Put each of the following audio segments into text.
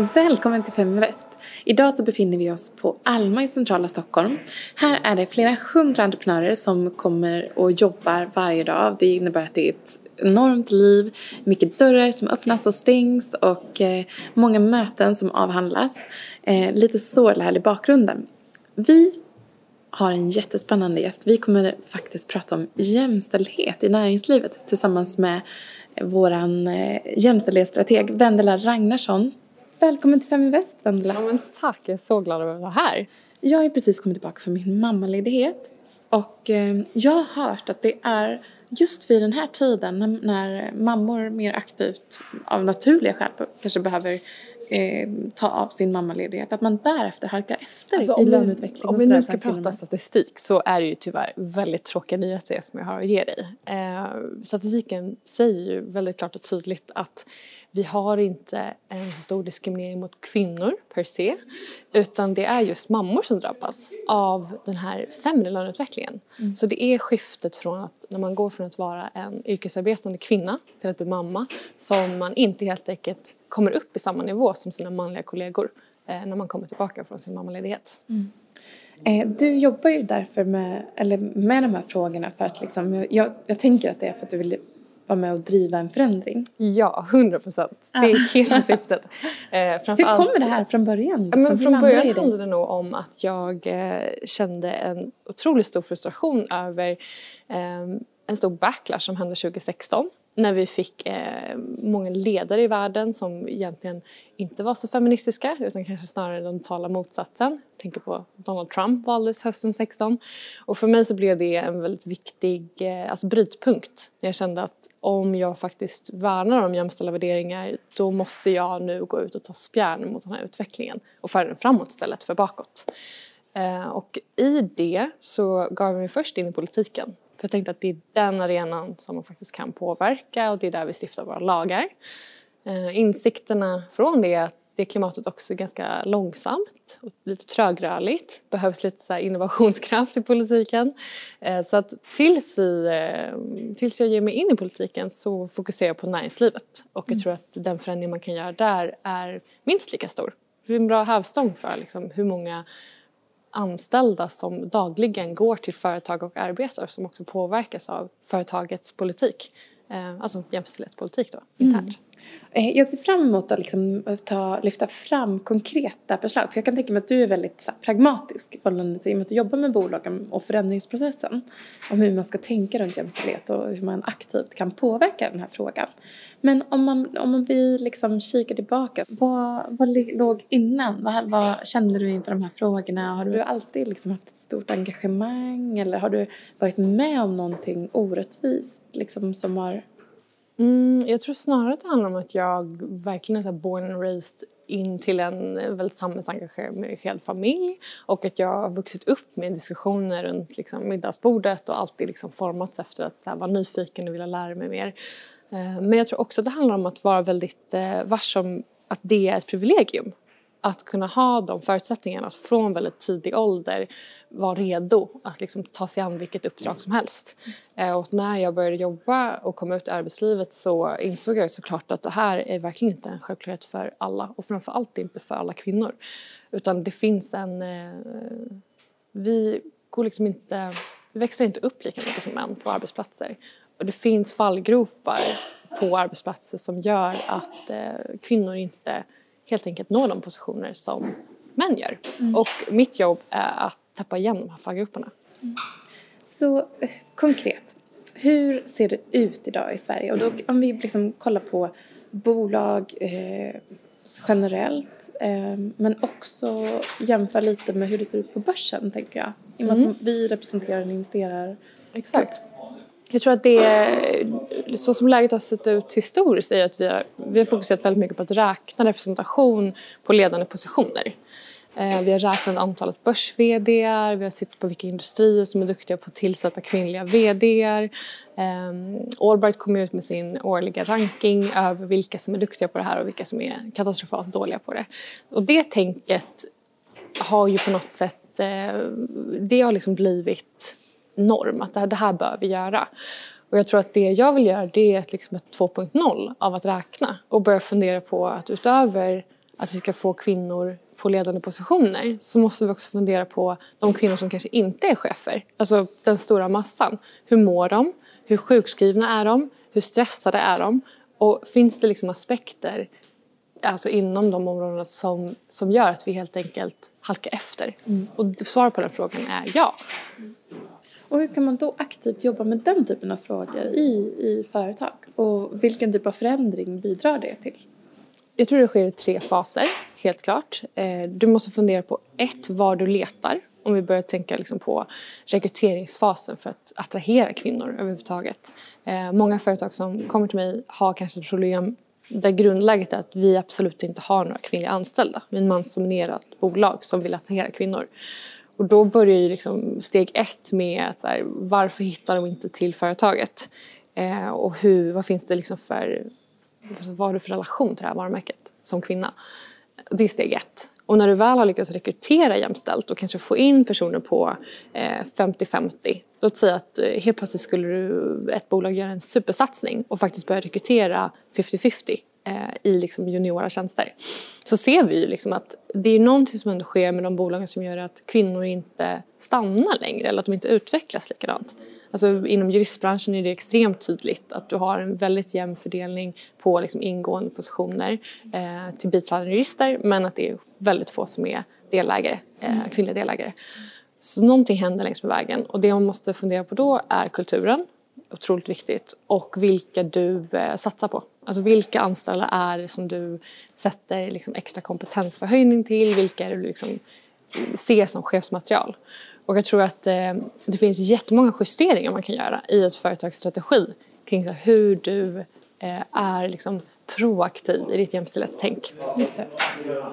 Välkommen till Fem i Väst. Idag så befinner vi oss på Alma i centrala Stockholm. Här är det flera hundra entreprenörer som kommer och jobbar varje dag. Det innebär att det är ett enormt liv, mycket dörrar som öppnas och stängs och eh, många möten som avhandlas. Eh, lite så här i bakgrunden. Vi har en jättespännande gäst. Vi kommer faktiskt prata om jämställdhet i näringslivet tillsammans med våran eh, jämställdhetsstrateg Vendela Ragnarsson. Välkommen till Fem i Väst, Vendela. Ja, men tack, jag är så glad över att vara här. Jag har precis kommit tillbaka från min mammaledighet och eh, jag har hört att det är just vid den här tiden när, när mammor mer aktivt av naturliga skäl kanske behöver eh, ta av sin mammaledighet, att man därefter halkar efter alltså, i löneutveckling Om vi nu ska prata statistik så är det ju tyvärr väldigt tråkiga nyheter som jag har att ge dig. Eh, statistiken säger ju väldigt klart och tydligt att vi har inte en stor diskriminering mot kvinnor per se utan det är just mammor som drabbas av den här sämre löneutvecklingen. Mm. Så det är skiftet från att när man går från att vara en yrkesarbetande kvinna till att bli mamma som man inte helt enkelt kommer upp i samma nivå som sina manliga kollegor eh, när man kommer tillbaka från sin mammaledighet. Mm. Eh, du jobbar ju därför med, eller med de här frågorna för att liksom, jag, jag tänker att det är för att du vill vara med och driva en förändring. Ja, hundra procent. Det är hela syftet. Eh, Hur kommer det här från början? Liksom? Men från början handlade det nog om att jag eh, kände en otroligt stor frustration över eh, en stor backlash som hände 2016 när vi fick eh, många ledare i världen som egentligen inte var så feministiska utan kanske snarare den totala motsatsen. Jag tänker på Donald Trump valdes hösten 16 och för mig så blev det en väldigt viktig eh, alltså brytpunkt. Jag kände att om jag faktiskt värnar om jämställda värderingar då måste jag nu gå ut och ta spjärn mot den här utvecklingen och föra den framåt istället för bakåt. Eh, och i det så gav jag mig först in i politiken för jag tänkte att det är den arenan som man faktiskt kan påverka och det är där vi stiftar våra lagar. Eh, insikterna från det är att det klimatet också är ganska långsamt och lite trögrörligt. behövs lite så innovationskraft i politiken. Eh, så att tills, vi, eh, tills jag ger mig in i politiken så fokuserar jag på näringslivet och jag mm. tror att den förändring man kan göra där är minst lika stor. Det är en bra hävstång för liksom, hur många anställda som dagligen går till företag och arbetar som också påverkas av företagets politik. Eh, alltså jämställdhetspolitik då, internt. Mm. Eh, jag ser fram emot att liksom eh, ta, lyfta fram konkreta förslag. För jag kan tänka mig att du är väldigt här, pragmatisk i förhållande till att du jobbar med bolagen och förändringsprocessen. Om hur man ska tänka runt jämställdhet och hur man aktivt kan påverka den här frågan. Men om, man, om vi liksom kikar tillbaka, vad, vad låg innan? Vad, vad kände du inför de här frågorna? Har du alltid liksom haft ett stort engagemang eller har du varit med om någonting orättvist liksom, som har Mm, jag tror snarare att det handlar om att jag verkligen är så born and raised in till en väldigt samhällsengagerad familj och att jag har vuxit upp med diskussioner runt liksom, middagsbordet och alltid liksom formats efter att här, vara nyfiken och vilja lära mig mer. Eh, men jag tror också att det handlar om att vara väldigt eh, varse om att det är ett privilegium att kunna ha de förutsättningarna att från väldigt tidig ålder vara redo att liksom ta sig an vilket uppdrag som helst. Eh, och när jag började jobba och kom ut i arbetslivet så insåg jag såklart att det här är verkligen inte en självklarhet för alla och framförallt inte för alla kvinnor. Utan det finns en... Eh, vi går liksom inte... Vi växer inte upp lika mycket som män på arbetsplatser. Och det finns fallgropar på arbetsplatser som gör att eh, kvinnor inte helt enkelt nå de positioner som män gör. Mm. Och mitt jobb är att täppa igen de här fallgroparna. Mm. Så eh, konkret, hur ser det ut idag i Sverige? Och då, om vi liksom kollar på bolag eh, generellt eh, men också jämför lite med hur det ser ut på börsen tänker jag. I mm. vi representerar en investerare. Exakt. Jag tror att det, så som läget har sett ut historiskt är att vi har, vi har fokuserat väldigt mycket på att räkna representation på ledande positioner. Eh, vi har räknat antalet börs vi har sett på vilka industrier som är duktiga på att tillsätta kvinnliga VDR. Eh, Allbright kom ut med sin årliga ranking över vilka som är duktiga på det här och vilka som är katastrofalt dåliga på det. Och det tänket har ju på något sätt, eh, det har liksom blivit norm, att det här, det här bör vi göra. Och jag tror att det jag vill göra det är ett, liksom ett 2.0 av att räkna och börja fundera på att utöver att vi ska få kvinnor på ledande positioner så måste vi också fundera på de kvinnor som kanske inte är chefer. Alltså den stora massan. Hur mår de? Hur sjukskrivna är de? Hur stressade är de? Och finns det liksom aspekter alltså inom de områdena som, som gör att vi helt enkelt halkar efter? Mm. Och svaret på den frågan är ja. Och hur kan man då aktivt jobba med den typen av frågor i, i företag? Och vilken typ av förändring bidrar det till? Jag tror det sker i tre faser, helt klart. Eh, du måste fundera på ett, var du letar. Om vi börjar tänka liksom på rekryteringsfasen för att attrahera kvinnor överhuvudtaget. Eh, många företag som kommer till mig har kanske ett problem där grundläget är att vi absolut inte har några kvinnliga anställda. Vi är ett mansdominerat bolag som vill attrahera kvinnor. Och då börjar ju liksom steg ett med att här, varför hittar de inte till företaget? Eh, och hur, vad finns det liksom för, alltså, vad har du för relation till det här varumärket som kvinna? Det är steg ett. Och när du väl har lyckats rekrytera jämställt och kanske få in personer på eh, 50-50, låt säga att eh, helt plötsligt skulle du, ett bolag göra en supersatsning och faktiskt börja rekrytera 50-50 i liksom juniora tjänster. Så ser vi ju liksom att det är någonting som ändå sker med de bolagen som gör att kvinnor inte stannar längre eller att de inte utvecklas likadant. Alltså inom juristbranschen är det extremt tydligt att du har en väldigt jämn fördelning på liksom ingående positioner eh, till biträdande jurister men att det är väldigt få som är delägare, eh, mm. kvinnliga delägare. Så någonting händer längs med vägen och det man måste fundera på då är kulturen, otroligt viktigt, och vilka du eh, satsar på. Alltså vilka anställda är det som du sätter liksom extra kompetensförhöjning till, vilka är det du liksom ser som chefsmaterial. Och jag tror att eh, det finns jättemånga justeringar man kan göra i ett företags strategi kring så hur du eh, är liksom proaktiv i ditt jämställdhetstänk. Just det.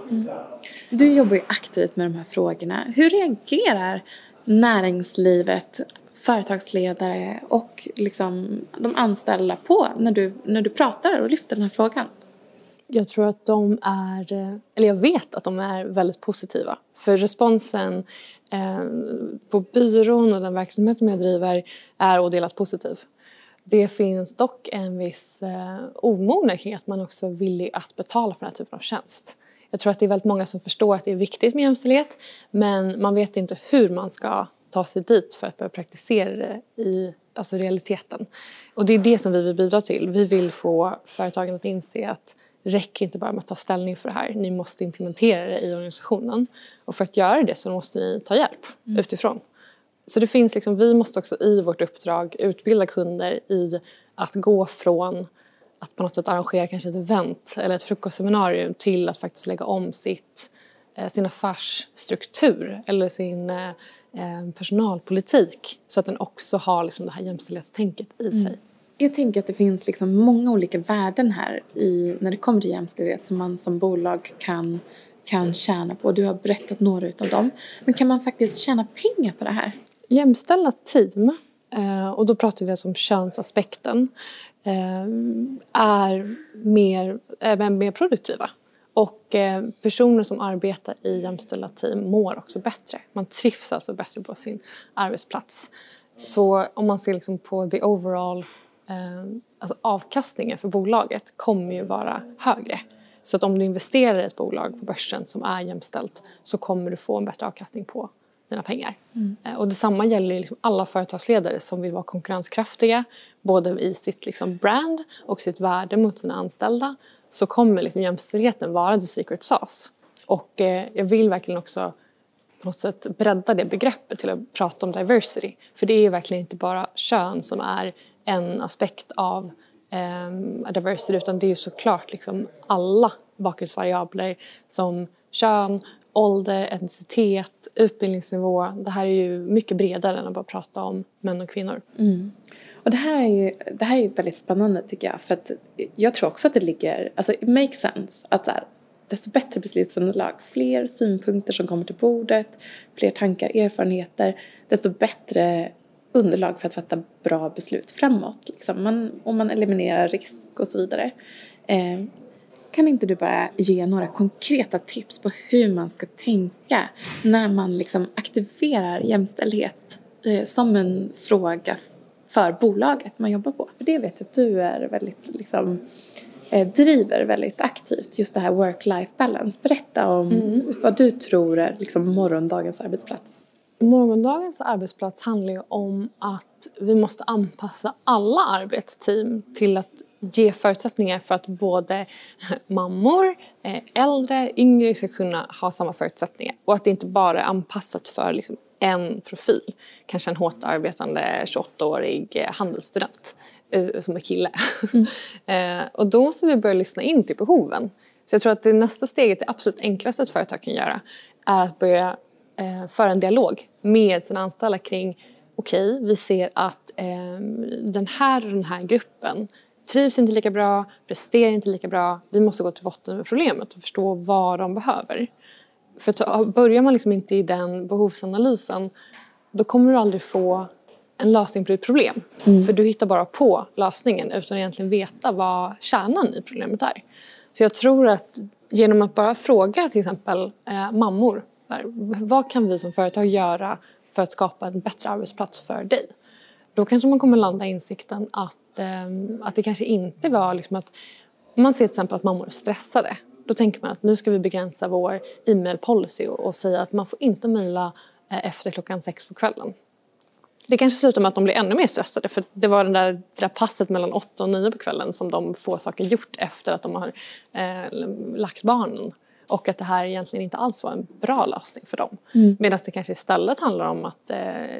Mm. Du jobbar ju aktivt med de här frågorna. Hur reagerar näringslivet, företagsledare och liksom de anställda på när du, när du pratar och lyfter den här frågan? Jag tror att de är, eller jag vet att de är väldigt positiva. För responsen eh, på byrån och den verksamheten jag driver är odelat positiv. Det finns dock en viss eh, omogenhet, man är också villig att betala för den här typen av tjänst. Jag tror att det är väldigt många som förstår att det är viktigt med jämställdhet men man vet inte hur man ska ta sig dit för att börja praktisera det i alltså realiteten. Och det är det som vi vill bidra till. Vi vill få företagen att inse att det räcker inte bara med att ta ställning för det här, ni måste implementera det i organisationen. Och för att göra det så måste ni ta hjälp mm. utifrån. Så det finns liksom, vi måste också i vårt uppdrag utbilda kunder i att gå från att på något sätt arrangera kanske ett event eller ett frukostseminarium till att faktiskt lägga om sitt, sin affärsstruktur eller sin eh, eh, personalpolitik så att den också har liksom det här jämställdhetstänket i mm. sig. Jag tänker att det finns liksom många olika värden här i, när det kommer till jämställdhet som man som bolag kan, kan tjäna på. Du har berättat några utav dem. Men kan man faktiskt tjäna pengar på det här? Jämställda team, eh, och då pratar vi alltså om könsaspekten, eh, är mer, är mer produktiva. Och eh, personer som arbetar i jämställda team mår också bättre. Man trivs alltså bättre på sin arbetsplats. Så om man ser liksom på the overall alltså avkastningen för bolaget kommer ju vara högre. Så att om du investerar i ett bolag på börsen som är jämställt så kommer du få en bättre avkastning på dina pengar. Mm. Eh, och detsamma gäller liksom alla företagsledare som vill vara konkurrenskraftiga både i sitt liksom brand och sitt värde mot sina anställda så kommer liksom jämställdheten vara the secret sauce. Och eh, jag vill verkligen också på något sätt bredda det begreppet till att prata om diversity. För det är verkligen inte bara kön som är en aspekt av eh, diversity utan det är ju såklart liksom alla bakgrundsvariabler som kön, ålder, etnicitet, utbildningsnivå. Det här är ju mycket bredare än att bara prata om män och kvinnor. Mm. Och det här är ju det här är väldigt spännande tycker jag för att jag tror också att det ligger, alltså it makes sense att där, desto bättre beslutsunderlag, fler synpunkter som kommer till bordet, fler tankar, erfarenheter, desto bättre underlag för att fatta bra beslut framåt. Liksom. Man, om man eliminerar risk och så vidare. Eh, kan inte du bara ge några konkreta tips på hur man ska tänka när man liksom aktiverar jämställdhet eh, som en fråga för bolaget man jobbar på? För det vet jag att du är väldigt liksom, eh, driver väldigt aktivt just det här work-life balance. Berätta om mm. vad du tror är liksom morgondagens arbetsplats. Morgondagens arbetsplats handlar ju om att vi måste anpassa alla arbetsteam till att ge förutsättningar för att både mammor, eh, äldre, yngre ska kunna ha samma förutsättningar. Och att det inte bara är anpassat för liksom en profil. Kanske en hårt arbetande 28-årig eh, handelsstudent eh, som är kille. Mm. och då måste vi börja lyssna in till behoven. Så jag tror att det nästa steget, det absolut enklaste ett företag kan göra, är att börja eh, föra en dialog med sina anställda kring okej, okay, vi ser att eh, den här och den här gruppen trivs inte lika bra, presterar inte lika bra. Vi måste gå till botten med problemet och förstå vad de behöver. För att börjar man liksom inte i den behovsanalysen då kommer du aldrig få en lösning på ditt problem. Mm. För du hittar bara på lösningen utan att egentligen veta vad kärnan i problemet är. Så jag tror att genom att bara fråga till exempel eh, mammor vad kan vi som företag göra för att skapa en bättre arbetsplats för dig? Då kanske man kommer landa i insikten att, Ehm, att det kanske inte var liksom att om man ser till exempel att mammor är stressade då tänker man att nu ska vi begränsa vår e-mail-policy och, och säga att man får inte mejla eh, efter klockan sex på kvällen. Det kanske slutar med att de blir ännu mer stressade för det var den där, det där passet mellan åtta och nio på kvällen som de får saker gjort efter att de har eh, lagt barnen och att det här egentligen inte alls var en bra lösning för dem. Mm. Medan det kanske istället handlar om att eh,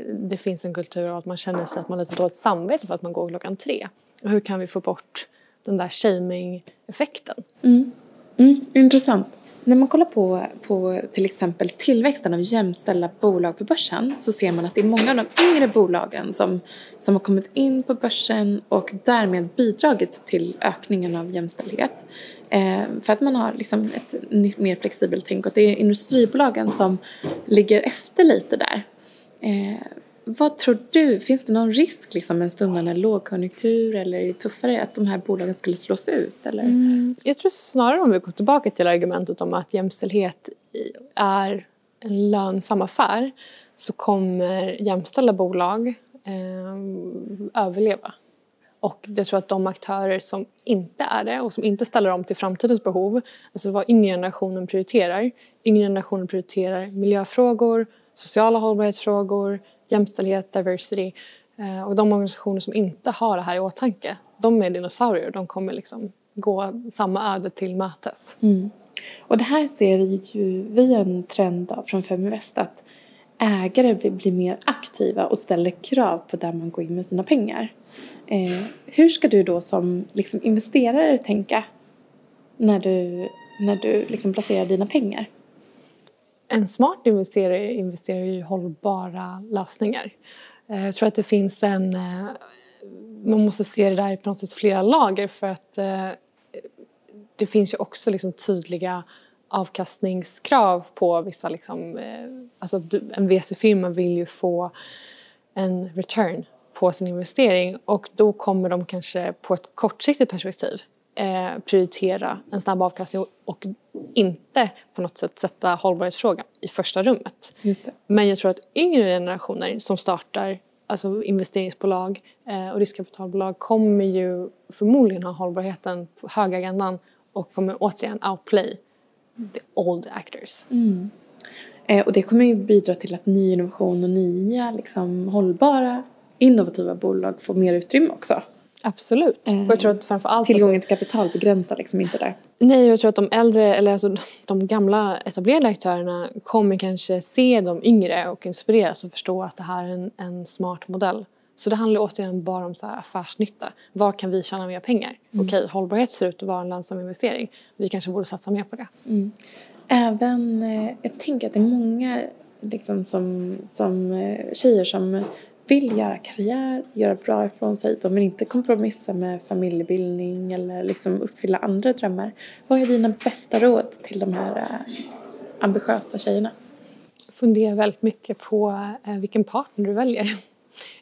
det finns en kultur av att man känner sig att man har lite dåligt samvete för att man går klockan tre. Och hur kan vi få bort den där shaming-effekten? Mm. Mm, intressant. När man kollar på, på till exempel tillväxten av jämställda bolag på börsen så ser man att det är många av de yngre bolagen som, som har kommit in på börsen och därmed bidragit till ökningen av jämställdhet. Eh, för att man har liksom ett nytt, mer flexibelt tänk och det är industribolagen som ligger efter lite där. Eh, vad tror du, finns det någon risk liksom en stundande lågkonjunktur eller är det tuffare att de här bolagen skulle slås ut? Eller? Mm, jag tror snarare om vi går tillbaka till argumentet om att jämställdhet är en lönsam affär så kommer jämställda bolag eh, överleva. Och jag tror att de aktörer som inte är det och som inte ställer om till framtidens behov, alltså vad yngre generationen prioriterar. Yngre generationen prioriterar miljöfrågor, sociala hållbarhetsfrågor, jämställdhet, diversity. Eh, och de organisationer som inte har det här i åtanke, de är dinosaurier. De kommer liksom gå samma öde till mötes. Mm. Och det här ser vi ju via en trend från Feminvest att ägare blir mer aktiva och ställer krav på där man går in med sina pengar. Eh, hur ska du då som liksom investerare tänka när du, när du liksom placerar dina pengar? En smart investerare investerar i hållbara lösningar. Eh, jag tror att det finns en... Eh, man måste se det där i på något sätt flera lager för att eh, det finns ju också liksom tydliga avkastningskrav på vissa liksom, alltså en VC-firma vill ju få en return på sin investering och då kommer de kanske på ett kortsiktigt perspektiv eh, prioritera en snabb avkastning och, inte på något sätt sätta hållbarhetsfrågan i första rummet. Men jag tror att yngre generationer som startar alltså investeringsbolag eh, och riskkapitalbolag kommer ju förmodligen ha hållbarheten på höga agendan och kommer återigen outplay the old actors. Mm. Eh, och det kommer ju bidra till att ny innovation och nya liksom, hållbara innovativa bolag får mer utrymme också. Absolut. Och jag tror att framförallt Tillgången alltså, till kapital begränsar liksom inte det. Nej, jag tror att de äldre, eller alltså de gamla etablerade aktörerna kommer kanske se de yngre och inspireras och förstå att det här är en, en smart modell. Så det handlar återigen bara om så här affärsnytta. Var kan vi tjäna mer pengar? Mm. Okej, hållbarhet ser ut att vara en lönsam investering. Vi kanske borde satsa mer på det. Mm. Även, eh, jag tänker att det är många liksom som, som eh, tjejer som vill göra karriär, göra bra ifrån sig. De vill inte kompromissa med familjebildning eller liksom uppfylla andra drömmar. Vad är dina bästa råd till de här eh, ambitiösa tjejerna? Fundera väldigt mycket på eh, vilken partner du väljer.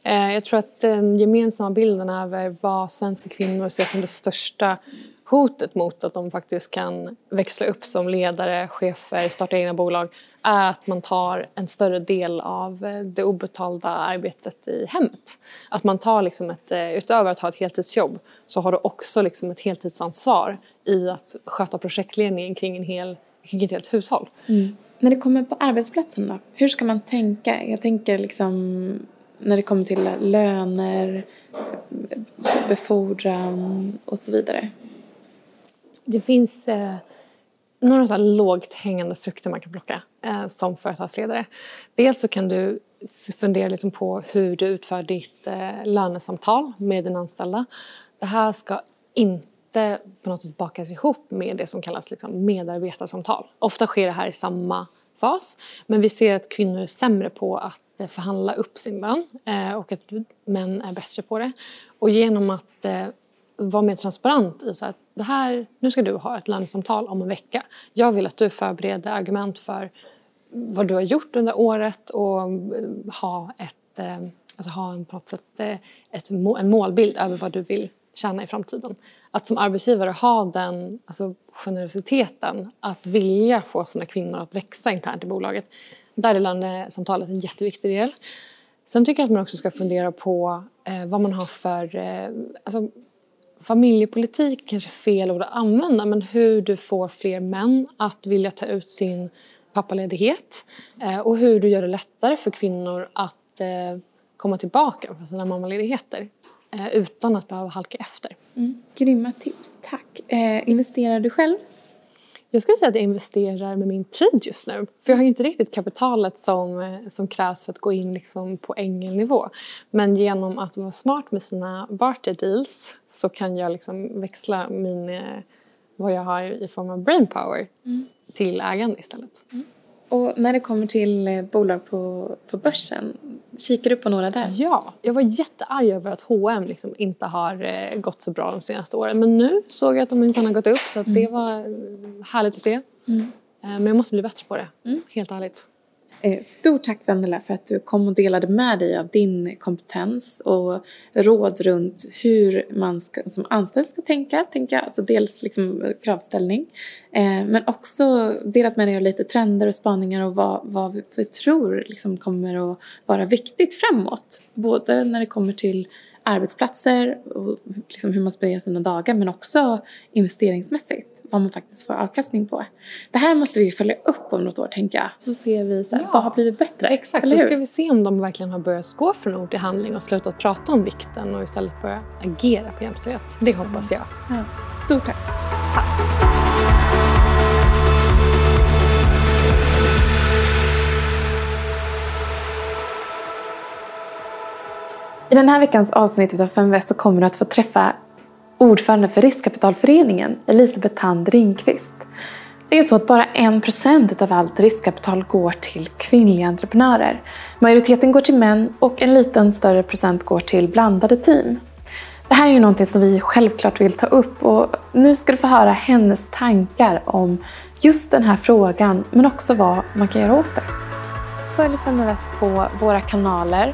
Eh, jag tror att den gemensamma bilden över vad svenska kvinnor ser som det största hotet mot att de faktiskt kan växla upp som ledare, chefer, starta egna bolag är att man tar en större del av eh, det obetalda arbetet i hemmet. Att man tar liksom ett, eh, utöver att ha ett heltidsjobb så har du också liksom ett heltidsansvar i att sköta projektledningen kring, en hel, kring ett helt hushåll. Mm. När det kommer på arbetsplatsen då, hur ska man tänka? Jag tänker liksom när det kommer till löner, befordran och så vidare. Det finns eh, några så lågt hängande frukter man kan plocka eh, som företagsledare. Dels så kan du fundera liksom på hur du utför ditt eh, lönesamtal med dina anställda. Det här ska inte på något sätt bakas ihop med det som kallas liksom medarbetarsamtal. Ofta sker det här i samma fas men vi ser att kvinnor är sämre på att eh, förhandla upp sin lön eh, och att män är bättre på det. Och genom att eh, vara mer transparent i så här, det här, nu ska du ha ett lönesamtal om en vecka. Jag vill att du förbereder argument för vad du har gjort under året och eh, ha, ett, eh, alltså ha en, på något sätt, eh, ett, en målbild över vad du vill tjäna i framtiden. Att som arbetsgivare ha den alltså, generositeten att vilja få sina kvinnor att växa internt i bolaget. Där är lönesamtalet en jätteviktig del. Sen tycker jag att man också ska fundera på eh, vad man har för... Eh, alltså, familjepolitik kanske är fel ord att använda men hur du får fler män att vilja ta ut sin pappaledighet eh, och hur du gör det lättare för kvinnor att eh, komma tillbaka från sina mammaledigheter eh, utan att behöva halka efter. Mm. Grymma tips, tack. Eh, investerar du själv? Jag skulle säga att jag investerar med min tid just nu. För jag har inte riktigt kapitalet som, eh, som krävs för att gå in liksom på ängelnivå. Men genom att vara smart med sina barter deals så kan jag liksom växla min, eh, vad jag har i form av brainpower mm. till ägande istället. Mm. Och när det kommer till eh, bolag på, på börsen, kikar du på några där? Ja, jag var jättearg över att H&M liksom inte har eh, gått så bra de senaste åren. Men nu såg jag att de minsann har gått upp så mm. det var eh, härligt att se. Mm. Men jag måste bli bättre på det, mm. helt ärligt. Eh, stort tack Vendela för att du kom och delade med dig av din kompetens och råd runt hur man ska, som anställd ska tänka. tänka alltså dels liksom kravställning eh, men också delat med dig av lite trender och spaningar och vad, vad vi tror liksom kommer att vara viktigt framåt. Både när det kommer till arbetsplatser och liksom hur man spenderar sina dagar men också investeringsmässigt vad man faktiskt får avkastning på. Det här måste vi följa upp om något år tänker jag. Så ser vi så här, ja. vad har blivit bättre. Exakt, då ska vi se om de verkligen har börjat gå från ord till handling och slutat prata om vikten och istället börja agera på jämställdhet. Det hoppas jag. Ja. Stort tack. Tack. I den här veckans avsnitt av 5 Väst så kommer du att få träffa ordförande för Riskkapitalföreningen, Elisabeth Tand Ringqvist. Det är så att bara 1% av allt riskkapital går till kvinnliga entreprenörer. Majoriteten går till män och en liten större procent går till blandade team. Det här är ju någonting som vi självklart vill ta upp och nu ska du få höra hennes tankar om just den här frågan men också vad man kan göra åt det. Följ Feminvest på våra kanaler